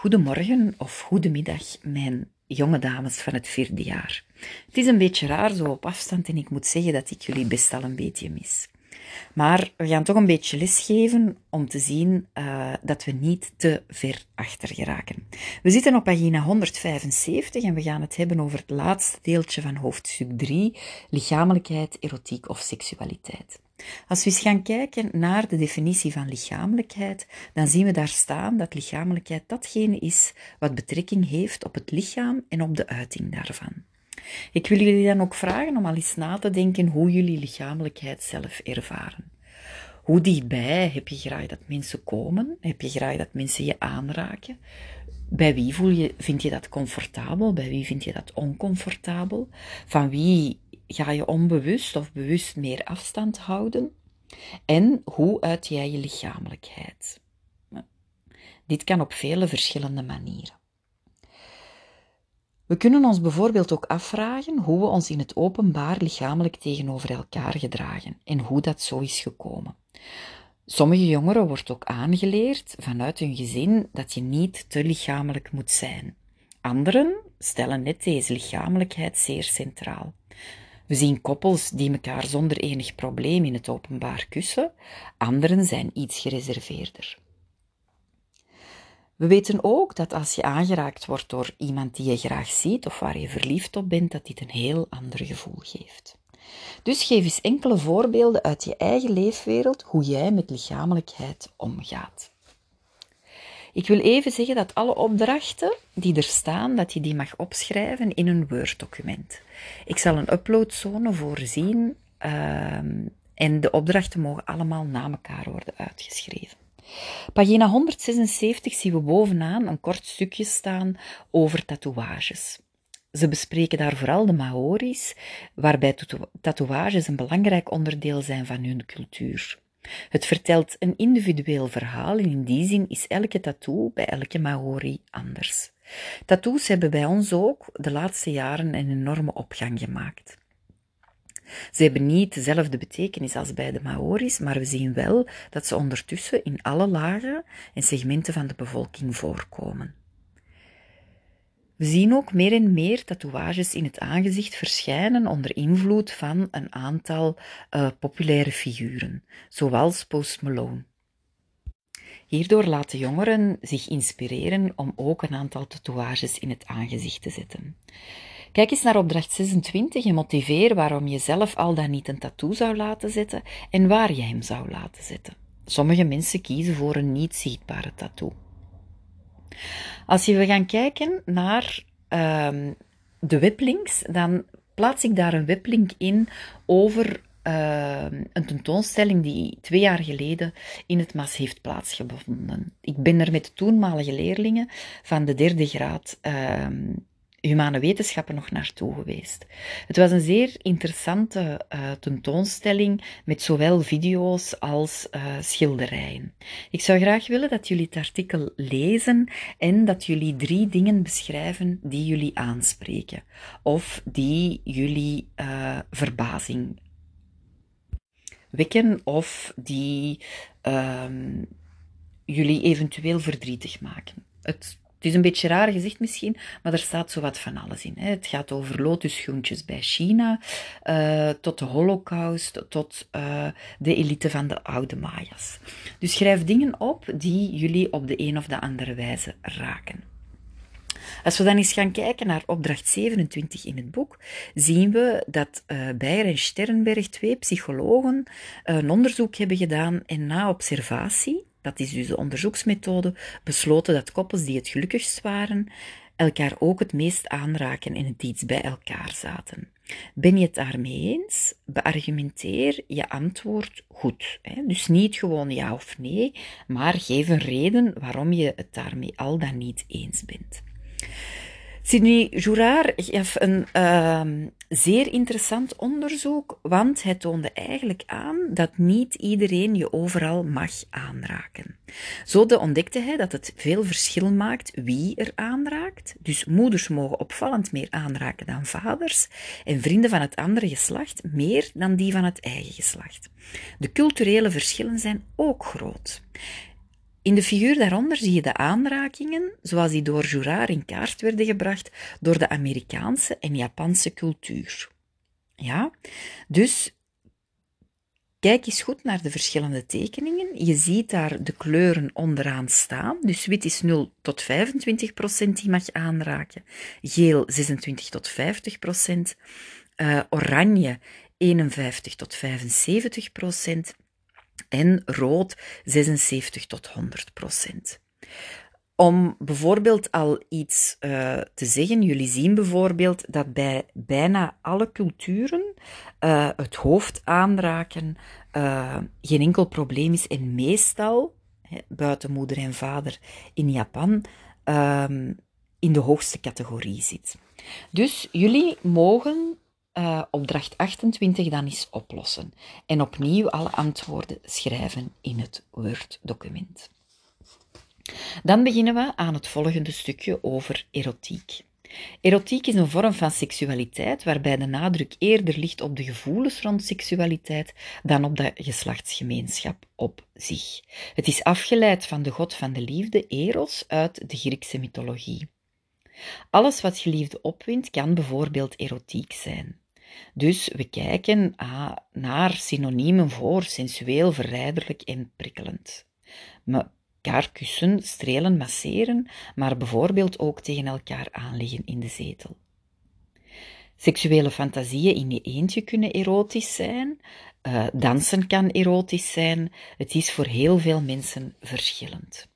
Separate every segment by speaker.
Speaker 1: Goedemorgen of goedemiddag, mijn jonge dames van het vierde jaar. Het is een beetje raar zo op afstand en ik moet zeggen dat ik jullie best al een beetje mis. Maar we gaan toch een beetje lesgeven om te zien uh, dat we niet te ver achter geraken. We zitten op pagina 175 en we gaan het hebben over het laatste deeltje van hoofdstuk 3, lichamelijkheid, erotiek of seksualiteit. Als we eens gaan kijken naar de definitie van lichamelijkheid, dan zien we daar staan dat lichamelijkheid datgene is wat betrekking heeft op het lichaam en op de uiting daarvan. Ik wil jullie dan ook vragen om al eens na te denken hoe jullie lichamelijkheid zelf ervaren. Hoe dichtbij heb je graag dat mensen komen? Heb je graag dat mensen je aanraken? Bij wie voel je, vind je dat comfortabel? Bij wie vind je dat oncomfortabel? Van wie ga je onbewust of bewust meer afstand houden? En hoe uit jij je lichamelijkheid? Dit kan op vele verschillende manieren. We kunnen ons bijvoorbeeld ook afvragen hoe we ons in het openbaar lichamelijk tegenover elkaar gedragen en hoe dat zo is gekomen. Sommige jongeren wordt ook aangeleerd vanuit hun gezin dat je niet te lichamelijk moet zijn. Anderen stellen net deze lichamelijkheid zeer centraal. We zien koppels die elkaar zonder enig probleem in het openbaar kussen, anderen zijn iets gereserveerder. We weten ook dat als je aangeraakt wordt door iemand die je graag ziet of waar je verliefd op bent, dat dit een heel ander gevoel geeft. Dus geef eens enkele voorbeelden uit je eigen leefwereld hoe jij met lichamelijkheid omgaat. Ik wil even zeggen dat alle opdrachten die er staan, dat je die mag opschrijven in een Word-document. Ik zal een uploadzone voorzien uh, en de opdrachten mogen allemaal na elkaar worden uitgeschreven. Pagina 176 zien we bovenaan een kort stukje staan over tatoeages. Ze bespreken daar vooral de Maori's, waarbij tatoeages een belangrijk onderdeel zijn van hun cultuur. Het vertelt een individueel verhaal en in die zin is elke tattoo bij elke Maori anders. Tattoos hebben bij ons ook de laatste jaren een enorme opgang gemaakt. Ze hebben niet dezelfde betekenis als bij de Maori's, maar we zien wel dat ze ondertussen in alle lagen en segmenten van de bevolking voorkomen. We zien ook meer en meer tatoeages in het aangezicht verschijnen onder invloed van een aantal uh, populaire figuren, zoals Post Malone. Hierdoor laten jongeren zich inspireren om ook een aantal tatoeages in het aangezicht te zetten. Kijk eens naar opdracht 26 en motiveer waarom je zelf al dan niet een tattoo zou laten zetten en waar je hem zou laten zetten. Sommige mensen kiezen voor een niet zichtbare tattoo. Als we gaan kijken naar um, de weblinks, dan plaats ik daar een weblink in over uh, een tentoonstelling die twee jaar geleden in het MAS heeft plaatsgevonden. Ik ben er met de toenmalige leerlingen van de derde graad uh, humane wetenschappen nog naartoe geweest. Het was een zeer interessante uh, tentoonstelling met zowel video's als uh, schilderijen. Ik zou graag willen dat jullie het artikel lezen en dat jullie drie dingen beschrijven die jullie aanspreken of die jullie uh, verbazing wekken of die ehm, jullie eventueel verdrietig maken. Het het is een beetje raar gezegd misschien, maar er staat zo wat van alles in. Hè. Het gaat over lotusgroentjes bij China, uh, tot de holocaust, tot uh, de elite van de oude Mayas. Dus schrijf dingen op die jullie op de een of de andere wijze raken. Als we dan eens gaan kijken naar opdracht 27 in het boek, zien we dat uh, Beyer en Sternberg, twee psychologen, een onderzoek hebben gedaan en na observatie dat is dus de onderzoeksmethode, besloten dat koppels die het gelukkigst waren, elkaar ook het meest aanraken en het iets bij elkaar zaten. Ben je het daarmee eens? Beargumenteer je antwoord goed. Dus niet gewoon ja of nee, maar geef een reden waarom je het daarmee al dan niet eens bent. Sidney Jourard gaf een uh, zeer interessant onderzoek, want hij toonde eigenlijk aan dat niet iedereen je overal mag aanraken. Zo ontdekte hij dat het veel verschil maakt wie er aanraakt. Dus moeders mogen opvallend meer aanraken dan vaders en vrienden van het andere geslacht meer dan die van het eigen geslacht. De culturele verschillen zijn ook groot. In de figuur daaronder zie je de aanrakingen, zoals die door Jurard in kaart werden gebracht door de Amerikaanse en Japanse cultuur. Ja, dus kijk eens goed naar de verschillende tekeningen. Je ziet daar de kleuren onderaan staan. Dus wit is 0 tot 25 procent die mag aanraken, geel 26 tot 50 procent, uh, oranje 51 tot 75 procent en rood 76 tot 100 procent. Om bijvoorbeeld al iets uh, te zeggen, jullie zien bijvoorbeeld dat bij bijna alle culturen uh, het hoofd aanraken uh, geen enkel probleem is en meestal, buiten moeder en vader in Japan, ehm, in de hoogste categorie zit. Dus jullie mogen uh, opdracht 28 dan eens oplossen. En opnieuw alle antwoorden schrijven in het Word-document. Dan beginnen we aan het volgende stukje over erotiek. Erotiek is een vorm van seksualiteit waarbij de nadruk eerder ligt op de gevoelens rond seksualiteit dan op de geslachtsgemeenschap op zich. Het is afgeleid van de god van de liefde, Eros, uit de Griekse mythologie. Alles wat geliefde opwint kan bijvoorbeeld erotiek zijn. Dus we kijken ah, naar synoniemen voor sensueel, verleiderlijk en prikkelend. Elkaar kussen, strelen, masseren, maar bijvoorbeeld ook tegen elkaar aanleggen in de zetel. Seksuele fantasieën in je eentje kunnen erotisch zijn, uh, dansen kan erotisch zijn, het is voor heel veel mensen verschillend.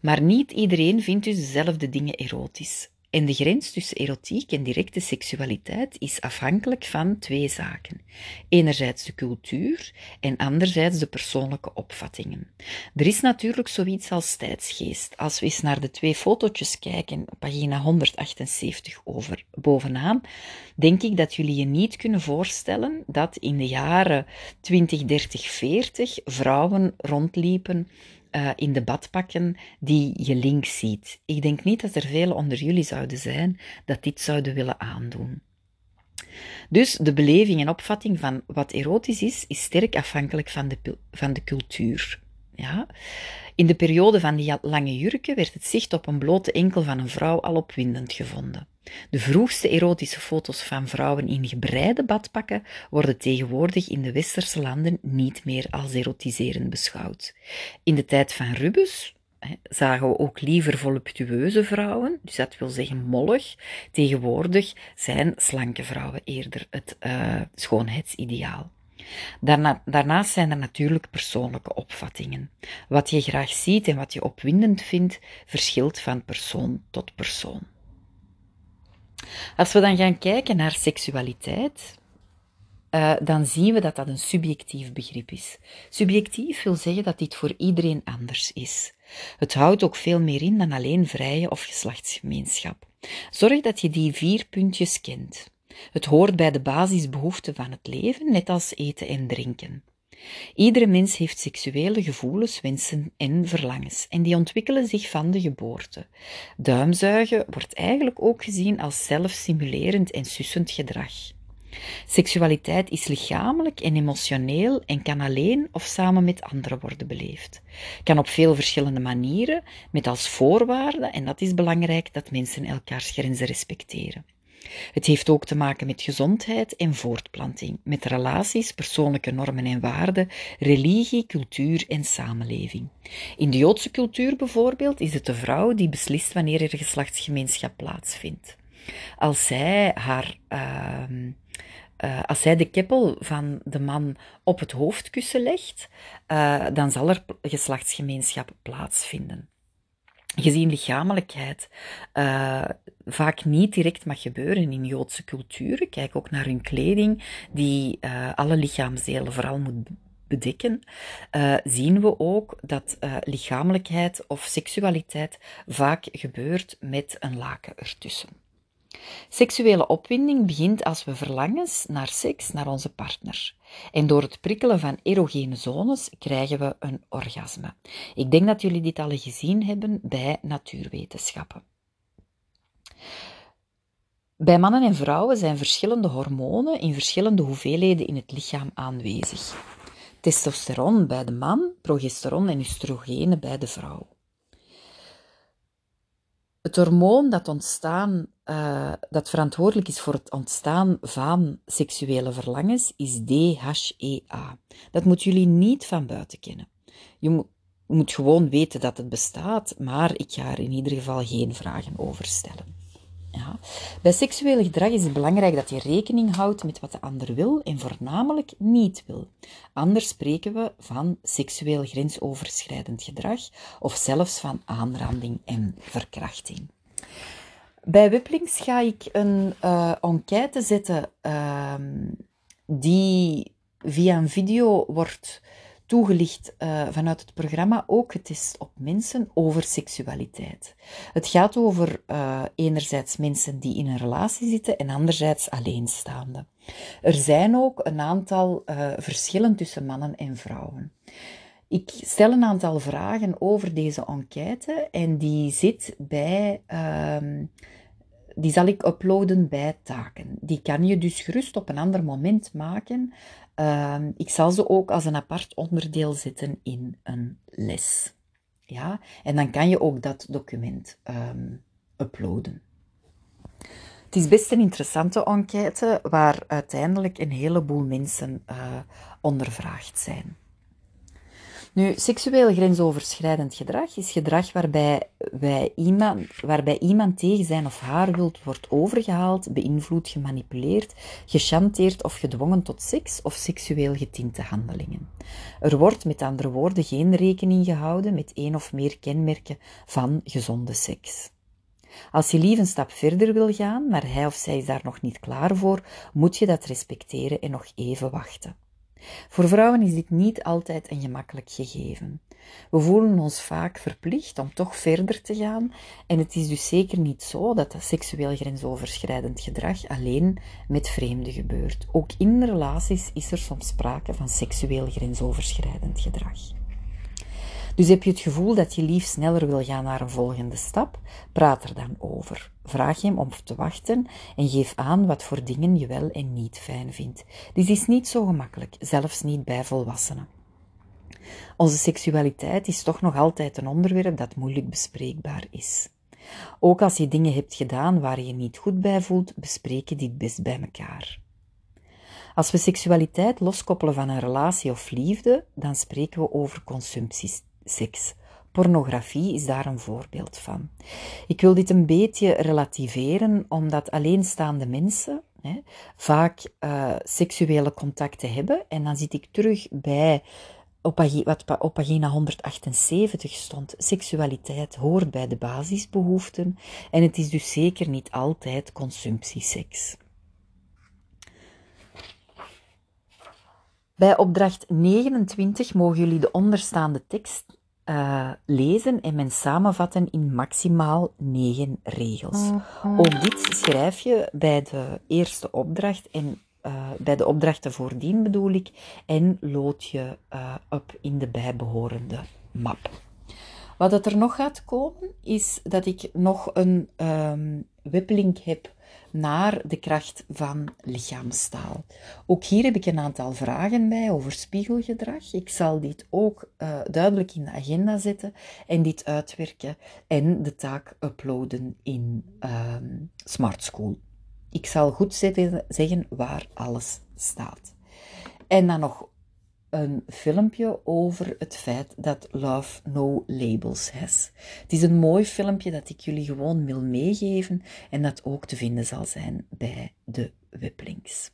Speaker 1: Maar niet iedereen vindt dus dezelfde dingen erotisch. En de grens tussen erotiek en directe seksualiteit is afhankelijk van twee zaken. Enerzijds de cultuur en anderzijds de persoonlijke opvattingen. Er is natuurlijk zoiets als tijdsgeest. Als we eens naar de twee fotootjes kijken, pagina 178 over bovenaan, denk ik dat jullie je niet kunnen voorstellen dat in de jaren 20, 30, 40 vrouwen rondliepen uh, in de badpakken die je links ziet. Ik denk niet dat er velen onder jullie zouden zijn dat dit zouden willen aandoen. Dus de beleving en opvatting van wat erotisch is, is sterk afhankelijk van de, van de cultuur. Ja? In de periode van die lange jurken werd het zicht op een blote enkel van een vrouw al opwindend gevonden. De vroegste erotische foto's van vrouwen in gebreide badpakken worden tegenwoordig in de westerse landen niet meer als erotiserend beschouwd. In de tijd van Rubens zagen we ook liever voluptueuze vrouwen, dus dat wil zeggen mollig. Tegenwoordig zijn slanke vrouwen eerder het uh, schoonheidsideaal. Daarna, daarnaast zijn er natuurlijk persoonlijke opvattingen. Wat je graag ziet en wat je opwindend vindt, verschilt van persoon tot persoon. Als we dan gaan kijken naar seksualiteit, uh, dan zien we dat dat een subjectief begrip is. Subjectief wil zeggen dat dit voor iedereen anders is. Het houdt ook veel meer in dan alleen vrije of geslachtsgemeenschap. Zorg dat je die vier puntjes kent. Het hoort bij de basisbehoeften van het leven, net als eten en drinken. Iedere mens heeft seksuele gevoelens, wensen en verlangens, en die ontwikkelen zich van de geboorte. Duimzuigen wordt eigenlijk ook gezien als zelfstimulerend en sussend gedrag. Seksualiteit is lichamelijk en emotioneel en kan alleen of samen met anderen worden beleefd. Kan op veel verschillende manieren, met als voorwaarde, en dat is belangrijk, dat mensen elkaars grenzen respecteren. Het heeft ook te maken met gezondheid en voortplanting, met relaties, persoonlijke normen en waarden, religie, cultuur en samenleving. In de Joodse cultuur bijvoorbeeld is het de vrouw die beslist wanneer er geslachtsgemeenschap plaatsvindt. Als zij haar uh, als zij de keppel van de man op het hoofdkussen legt, uh, dan zal er geslachtsgemeenschap plaatsvinden gezien lichamelijkheid uh, vaak niet direct mag gebeuren in Joodse culturen. Kijk ook naar hun kleding, die uh, alle lichaamsdelen vooral moet bedekken, uh, zien we ook dat lichamelijkheid of seksualiteit vaak gebeurt met een laken ertussen. Seksuele opwinding begint als we verlangens naar seks naar onze partner. En door het prikkelen van erogene zones krijgen we een orgasme. Ik denk dat jullie dit al gezien hebben bij natuurwetenschappen. Bij mannen en vrouwen zijn verschillende hormonen in verschillende hoeveelheden in het lichaam aanwezig. Testosteron bij de man, progesteron en oestrogenen bij de vrouw. Het hormoon dat, ontstaan, uh, dat verantwoordelijk is voor het ontstaan van seksuele verlangens is DHEA. Dat moeten jullie niet van buiten kennen. Je moet gewoon weten dat het bestaat, maar ik ga er in ieder geval geen vragen over stellen. Ja. Bij seksueel gedrag is het belangrijk dat je rekening houdt met wat de ander wil en voornamelijk niet wil. Anders spreken we van seksueel grensoverschrijdend gedrag of zelfs van aanranding en verkrachting. Bij Wipplings ga ik een uh, enquête zetten uh, die via een video wordt toegelicht uh, vanuit het programma, ook getest op mensen over seksualiteit. Het gaat over uh, enerzijds mensen die in een relatie zitten en anderzijds alleenstaande. Er zijn ook een aantal uh, verschillen tussen mannen en vrouwen. Ik stel een aantal vragen over deze enquête en die zit bij. Die zal ik uploaden bij taken. Die kan je dus gerust op een ander moment maken. Uh, ik zal ze ook als een apart onderdeel zetten in een les. Ja, en dan kan je ook dat document um, uploaden. Het is best een interessante enquête waar uiteindelijk een heleboel mensen uh, ondervraagd zijn. Nu, seksueel grensoverschrijdend gedrag is gedrag waarbij, iemand, waarbij iemand tegen zijn of haar wilt wordt overgehaald, beïnvloed, gemanipuleerd, gechanteerd of gedwongen tot seks of seksueel getinte handelingen. Er wordt met andere woorden geen rekening gehouden met één of meer kenmerken van gezonde seks. Als je lief een stap verder wil gaan, maar hij of zij is daar nog niet klaar voor, moet je dat respecteren en nog even wachten. Voor vrouwen is dit niet altijd een gemakkelijk gegeven. We voelen ons vaak verplicht om toch verder te gaan en het is dus zeker niet zo dat seksueel grensoverschrijdend gedrag alleen met vreemden gebeurt. Ook in relaties is er soms sprake van seksueel grensoverschrijdend gedrag. Dus heb je het gevoel dat je lief sneller wil gaan naar een volgende stap? Praat er dan over. Vraag hem om te wachten en geef aan wat voor dingen je wel en niet fijn vindt. Dit is niet zo gemakkelijk, zelfs niet bij volwassenen. Onze seksualiteit is toch nog altijd een onderwerp dat moeilijk bespreekbaar is. Ook als je dingen hebt gedaan waar je je niet goed bij voelt, bespreek je dit best bij elkaar. Als we seksualiteit loskoppelen van een relatie of liefde, dan spreken we over consumpties seks. Pornografie is daar een voorbeeld van. Ik wil dit een beetje relativeren, omdat alleenstaande mensen hè, vaak uh, seksuele contacten hebben. En dan zit ik terug bij op, wat op pagina 178 stond. Seksualiteit hoort bij de basisbehoeften en het is dus zeker niet altijd consumptieseks. Bij opdracht 29 mogen jullie de onderstaande tekst uh, lezen en men samenvatten in maximaal 9 regels. Mhm. Ook dit schrijf je bij de eerste opdracht en uh, bij de opdrachten voordien bedoel ik, en lood je uh, op in de bijbehorende map. Wat er nog gaat komen, is dat ik nog een um, weblink heb naar de kracht van lichaamstaal. Ook hier heb ik een aantal vragen bij over spiegelgedrag. Ik zal dit ook uh, duidelijk in de agenda zetten en dit uitwerken en de taak uploaden in uh, Smart School. Ik zal goed zeggen waar alles staat. En dan nog een filmpje over het feit dat Love No Labels has. Het is een mooi filmpje dat ik jullie gewoon wil meegeven en dat ook te vinden zal zijn bij de weblinks.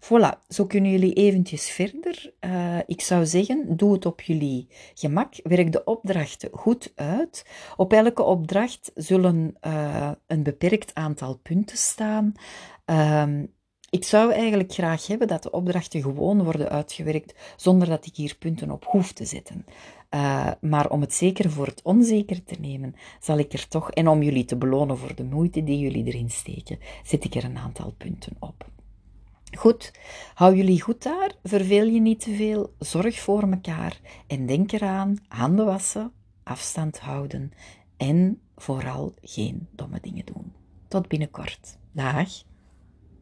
Speaker 1: Voilà, zo kunnen jullie eventjes verder. Uh, ik zou zeggen, doe het op jullie gemak. Werk de opdrachten goed uit. Op elke opdracht zullen uh, een beperkt aantal punten staan. Uh, ik zou eigenlijk graag hebben dat de opdrachten gewoon worden uitgewerkt zonder dat ik hier punten op hoef te zetten. Uh, maar om het zeker voor het onzeker te nemen, zal ik er toch, en om jullie te belonen voor de moeite die jullie erin steken, zet ik er een aantal punten op. Goed, hou jullie goed daar, verveel je niet te veel, zorg voor elkaar en denk eraan, handen wassen, afstand houden en vooral geen domme dingen doen. Tot binnenkort. Dag.